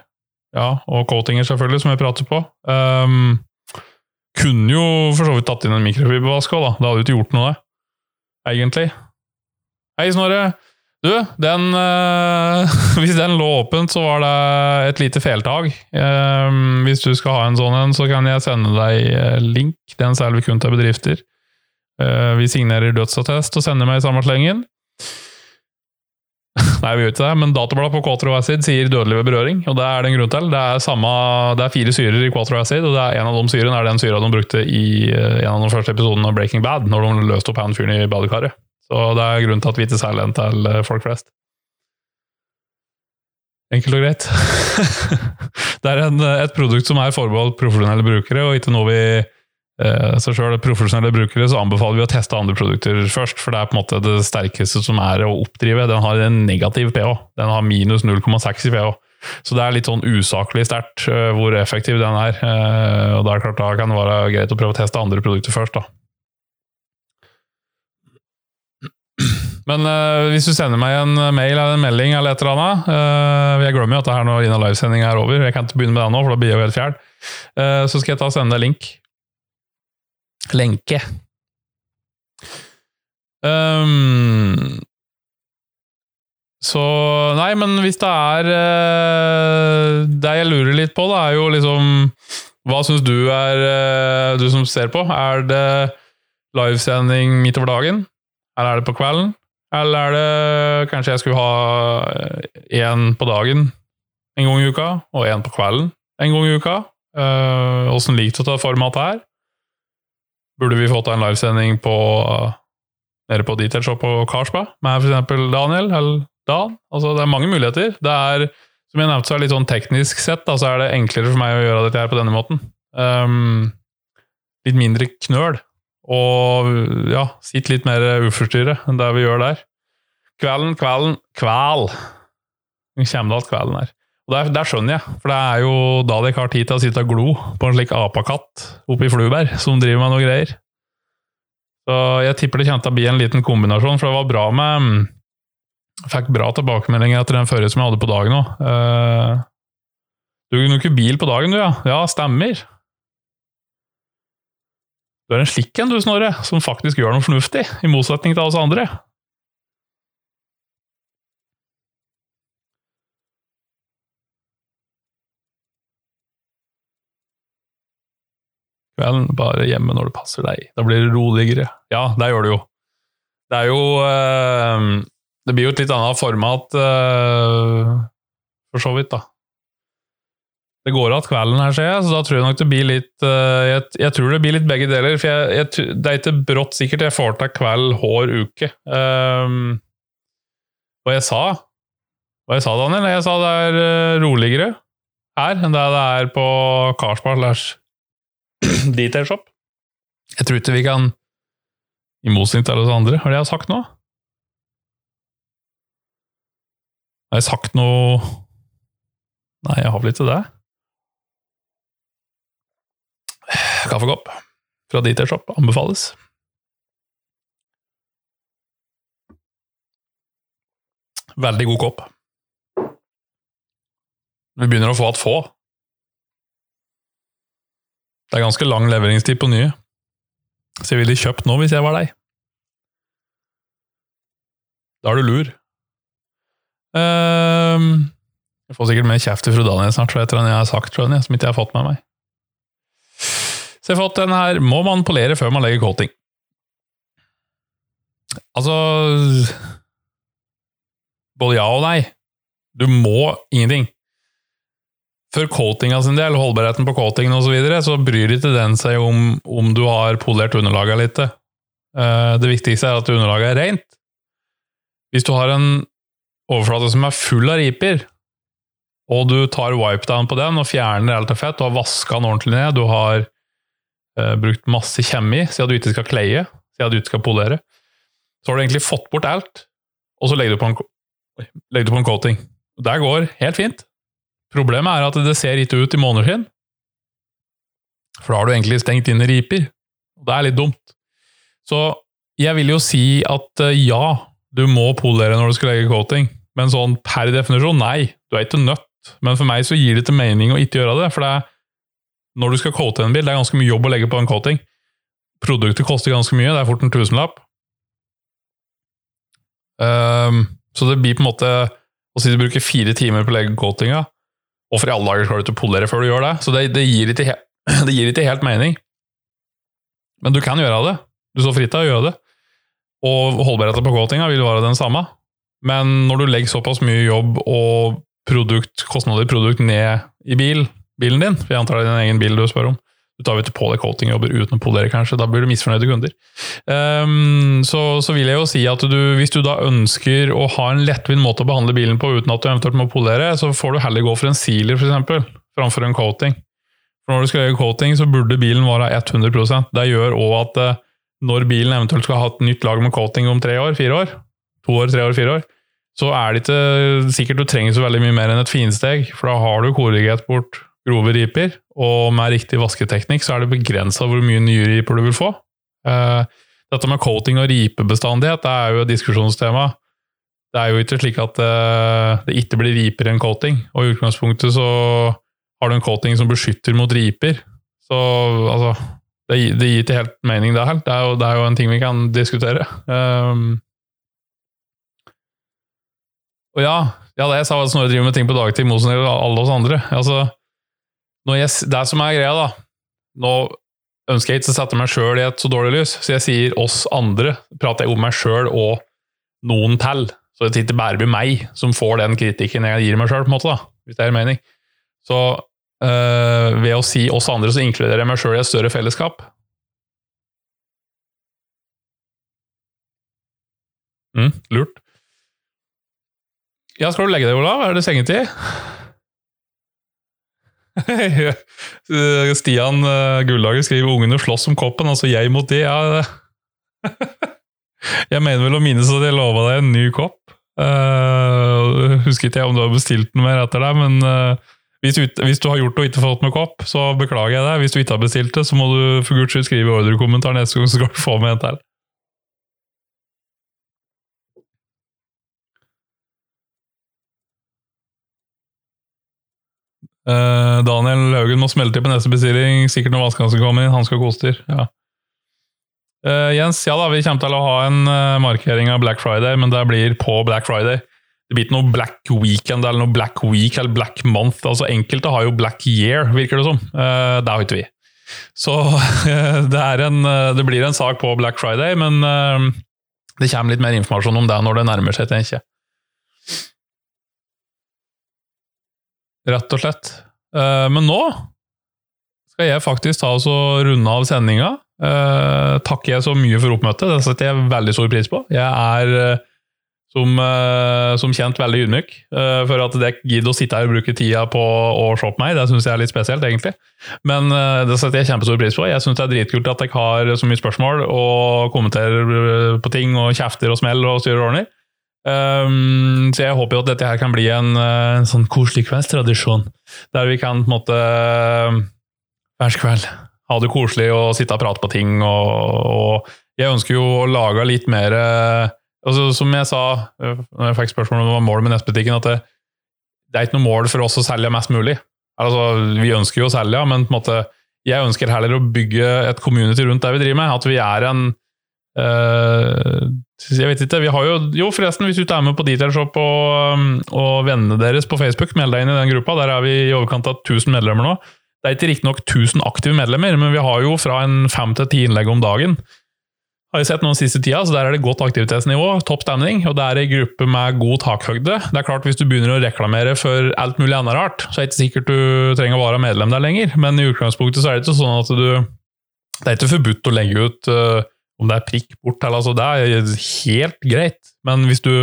Ja, og coatinger, selvfølgelig, som jeg prater på. Um, kunne jo for så vidt tatt inn en mikrofibervask òg, da. Det hadde jo ikke gjort noe, det. Egentlig. Hei, Snorre. Du, den øh, Hvis den lå åpent, så var det et lite feltag. Ehm, hvis du skal ha en sånn en, så kan jeg sende deg eh, link. Den selger vi kun til bedrifter. Ehm, vi signerer dødsattest og sender meg i samme slengen. Nei, vi gjør ikke det, men databladet på Quatro Acid sier dødelig ved berøring, og det er det en grunn til. Det er, samme, det er fire syrer i Quatro Acid, og det er en av de syrene er den syra de brukte i en av de første episodene av Breaking Bad, når de løste opp han fyren i badekaret. Så det er grunnen til at vi ikke selger den til eh, folk flest. Enkelt og greit. det er en, et produkt som er forbeholdt profesjonelle brukere, og ikke noe vi eh, så selv profesjonelle brukere så anbefaler vi å teste andre produkter først, for det er på en måte det sterkeste som er å oppdrive. Den har en negativ pH. Den har minus 0,6 i pH. Så det er litt sånn usaklig sterkt eh, hvor effektiv den er. Og det er klart Da kan det være greit å prøve å teste andre produkter først. da. Men uh, hvis du sender meg en mail eller en melding, eller et eller annet uh, Jeg glemmer jo at det her når Ina livesendinga er over, jeg kan ikke begynne med det nå, for da blir jeg jo helt fjern. Uh, så skal jeg ta og sende deg link. Lenke. Um, så Nei, men hvis det er Det jeg lurer litt på, da, er jo liksom Hva syns du er Du som ser på, er det livesending midt over dagen? Eller er det på kvelden? Eller er det kanskje jeg skulle ha én på dagen en gang i uka, og én på kvelden en gang i uka? Åssen uh, liker du dette formatet her? Burde vi fått en livesending på nede på Detail Shop på Karlsbad med f.eks. Daniel eller Dan? Altså, det er mange muligheter. Det er, som jeg nevnte, så er det litt sånn teknisk sett da, så er det enklere for meg å gjøre dette her på denne måten. Um, litt mindre knøl. Og ja, sitt litt mer uforstyrret enn det vi gjør der. Kvelden, kvelden, kvel! Kommer det alt kvelden er. Og der, der, skjønner jeg, for det er jo da de ikke har tid til å sitte og glo på en slik apakatt oppe i Fluberg som driver med noe greier. Så jeg tipper det til å bli en liten kombinasjon, for det var bra med Fikk bra tilbakemeldinger etter den førre som jeg hadde på dagen òg. Uh, du kunne ikke bil på dagen, du, ja? Ja, stemmer. Du er en slik en, du, Snorre, som faktisk gjør noe fornuftig, i motsetning til oss andre. Kvelden, bare hjemme når det passer deg. Da blir det roligere. Ja, det gjør det jo. Det er jo øh, Det blir jo et litt annet format, øh, for så vidt, da. Det går av kvelden her, ser jeg, så da tror jeg nok det blir litt uh, jeg, jeg, tror det blir litt begge deler. For jeg, jeg, det er ikke brått sikkert jeg får til kveld hver uke. Um, og jeg sa Hva jeg sa, Daniel? Jeg sa det er roligere her enn det det er på Karlsberg Detail Shop. Jeg tror ikke vi kan I motsetning til alle andre. har det jeg sagt nå? Har jeg sagt noe Nei, jeg har vel ikke det. Kaffekopp fra detail Shop anbefales. Veldig god kopp. Vi begynner å få at få. Det er ganske lang leveringstid på nye, så jeg ville kjøpt nå hvis jeg var deg. Da er du lur. Um, jeg får sikkert mer kjeft fra Daniel snart, for etter enn jeg har sagt, som ikke jeg har fått med meg. Så jeg har fått den her Må man polere før man legger coating? Altså Både ja og nei. Du må ingenting. For coatinga sin del, holdbarheten på coatingen osv., så, videre, så bryr ikke den seg om om du har polert underlaget litt. Eh, det viktigste er at underlaget er rent. Hvis du har en overflate som er full av riper, og du tar wipe-down på den og fjerner alt av fett, du har vaska den ordentlig ned, du har uh, brukt masse kjemi siden du ikke skal kleie, siden du ikke skal polere. Så har du egentlig fått bort alt, og så legger du på en, legger du på en coating. Det går helt fint. Problemet er at det ser ikke ut i måneskinn, for da har du egentlig stengt inn riper. og Det er litt dumt. Så jeg vil jo si at uh, ja, du må polere når du skal legge coating, men sånn per definisjon, nei, du er ikke nødt. Men for meg så gir det ikke mening å ikke gjøre det, for det er når du skal coate en bil, det er ganske mye jobb å legge på en coating. Produktet koster ganske mye, det er fort en tusenlapp. Um, så det blir på en måte Å si du bruker fire timer på å legge coatinga, og for i alle dager skal du ikke polere før du gjør det, så det, det, gir ikke, det, gir ikke, helt mening. Men du kan gjøre det. Du står fritt til å gjøre det. Og holdbarheten på coatinga vil være den samme. Men når du legger såpass mye jobb og produkt, kostnader i produkt ned i bil, bilen din, for jeg antar det er din egen bil du spør om. Du tar jo ikke på deg coatingjobber uten å polere, kanskje. Da blir du misfornøyde kunder. Um, så, så, vil jeg jo si at du, hvis du da ønsker å ha en lettvint måte å behandle bilen på uten at du eventuelt må polere, så får du heller gå for en sealer, f.eks., framfor en coating. For når du skal gjøre coating, så burde bilen være 100% Det gjør òg at uh, når bilen eventuelt skal ha et nytt lag med coating om tre år, fire år, to år, tre år, fire år, så er det ikke sikkert du trenger så veldig mye mer enn et finsteg, for da har du korrigert bort grove riper, og med riktig vasketeknikk så er det begrensa hvor mye nye riper du vil få. Uh, Dette med coating og ripebestandighet det er jo et diskusjonstema. Det er jo ikke slik at eh, det ikke blir riper en coating, og i utgangspunktet så har du en coating som beskytter mot riper. Så altså Det, det gir ikke helt mening, det her. Det er, jo, det er jo en ting vi kan diskutere. Um, og ja, ja, det jeg sa at Snorre driver med ting på dagtid, motsatt av alle oss andre. Altså, jeg, det som er greia, da Nå ønsker jeg ikke å sette meg sjøl i et så dårlig lys, så jeg sier oss andre. Prater jeg om meg sjøl og noen til. Så det ikke bare blir meg som får den kritikken jeg gir meg sjøl, hvis det er mening. Så øh, ved å si oss andre, så inkluderer jeg meg sjøl i et større fellesskap. Mm, lurt. Ja, skal du legge deg, Olav? Er det sengetid? Stian uh, Gullager skriver 'Ungene slåss om koppen', altså jeg mot de. Ja, jeg mener vel å minnes at jeg lova deg en ny kopp. Uh, husker ikke jeg om du har bestilt noe mer etter det, men uh, hvis, du, hvis, du har gjort det og ikke fått med kopp, så beklager jeg det. Hvis du ikke har bestilt det, så må du for guds skyld skrive ordrekommentar neste gang, så skal du få med en til. Uh, Daniel Haugen må smelte på neste bestilling. Sikkert når vaskehansker kommer inn. Han skal koster. Ja. Uh, Jens, ja da, vi kommer til å ha en uh, markering av Black Friday, men det blir på Black Friday. Det blir ikke noe Black Weekend eller noe Black Week eller Black Month. altså Enkelte har jo Black Year, virker det som. det har ikke vi. Så det, en, det, blir en sak på Black Friday, men det kommer litt mer informasjon om det når det nærmer seg, tenker jeg. Rett og slett. Men nå skal jeg faktisk ta oss og runde av sendinga. Uh, takker jeg så mye for oppmøtet. Det setter jeg veldig stor pris på. Jeg er uh, som, som, kjent veldig ydmyk for at dere gidder å sitte her og bruke tida på å se på meg. Det syns jeg er litt spesielt, egentlig. Men det setter jeg kjempestor pris på. Jeg syns det er dritkult at dere har så mye spørsmål og kommenterer på ting og kjefter og smell og styrer og ordner. Um, så jeg håper jo at dette her kan bli en, en sånn koselig kveldstradisjon, der vi kan på en måte hver kveld ha det koselig og sitte og prate på ting. Og, og jeg ønsker jo å lage litt mer altså, Som jeg sa når jeg fikk spørsmål om hva målet med nettbutikken, at det, det, er ikke noe mål for oss å selge mest mulig. Altså, vi ønsker jo å selge, men på en måte, jeg ønsker heller å bygge et community rundt det vi driver med. At vi er en øh, Jeg vet ikke, vi har jo Jo, forresten, hvis du er med på Detailshop og, og vennene deres på Facebook, meld deg inn i den gruppa. Der er vi i overkant av 1000 medlemmer nå. Det er ikke riktignok 1000 aktive medlemmer, men vi har jo fra en fem til ti innlegg om dagen. Har jeg sett noen siste tida, så Der er det godt aktivitetsnivå, topp stemning, og det er ei gruppe med god takhøgde. Det er klart Hvis du begynner å reklamere for alt mulig annet rart, så er det ikke sikkert du trenger å være medlem der lenger, men i utgangspunktet så er det ikke sånn at du Det er ikke forbudt å legge ut uh, om det er prikk bort, eller altså, det er helt greit, men hvis du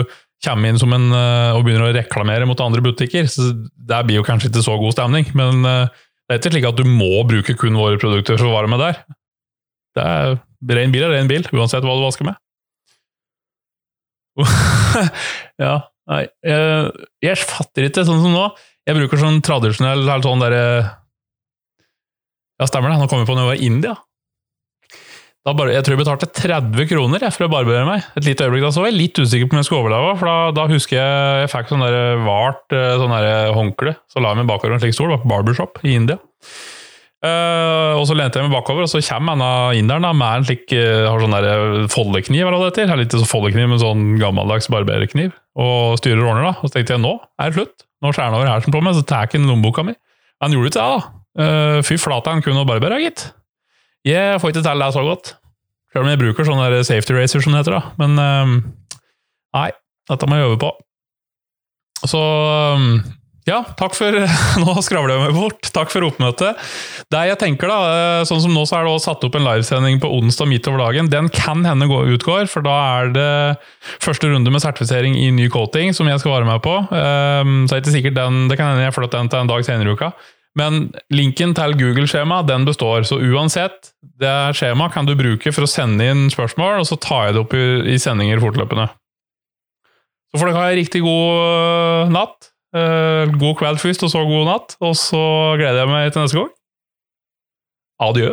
kommer inn som en, uh, og begynner å reklamere mot andre butikker, så det blir jo kanskje ikke så god stemning, men uh, det er ikke slik at du må bruke kun våre produkter for å være med der. Det er Ren bil er ren bil, uansett hva du vasker med. ja, nei jeg, jeg, fatter ikke sånn som nå. Jeg bruker sånn tradisjonell sånn derre Ja, stemmer det. Nå kom vi på når jeg i India. Bare, jeg tror jeg betalte 30 kroner jeg, for å barbere meg. Et lite øyeblikk da så var jeg litt usikker på om jeg skulle overleve. For da, da husker jeg jeg fikk sånn der vart sånn der håndkle. Så la jeg meg bakover en slik stol. Det var på barbershop i India. Uh, og så lente jeg meg bakover, og så kommer denne inderen da, med en slik uh, har sånn foldekniv. Eller det heter. Litt sånn foldekniv men sånn gammeldags barberkniv. Og styrer og ordner, da. Og så tenkte jeg nå er det slutt. Nå skjærer han over hersen på meg, så tar jeg ikke lommeboka mi. Han gjorde ikke det, da. Uh, fy flate, han kunne barbere, gitt. Jeg får ikke til det så godt. Selv om jeg bruker sånn safety racer, som det heter. da. Men nei, dette må jeg øve på. Så um, ja, takk for Nå skravler jeg meg bort. Takk for oppmøtet. Det jeg tenker da, sånn som Nå så er det også satt opp en livesending på onsdag midt over dagen. Den kan hende gå utgår, for da er det første runde med sertifisering i ny coating som jeg skal være med på. Så er det ikke sikkert den, det kan hende jeg flytter den til en dag senere i uka. Men linken til Google-skjemaet den består, så uansett, det skjemaet kan du bruke for å sende inn spørsmål, og så tar jeg det opp i, i sendinger fortløpende. Så får dere ha en riktig god natt. Uh, god kveld først, og så god natt. Og så gleder jeg meg til neste gang. Adjø.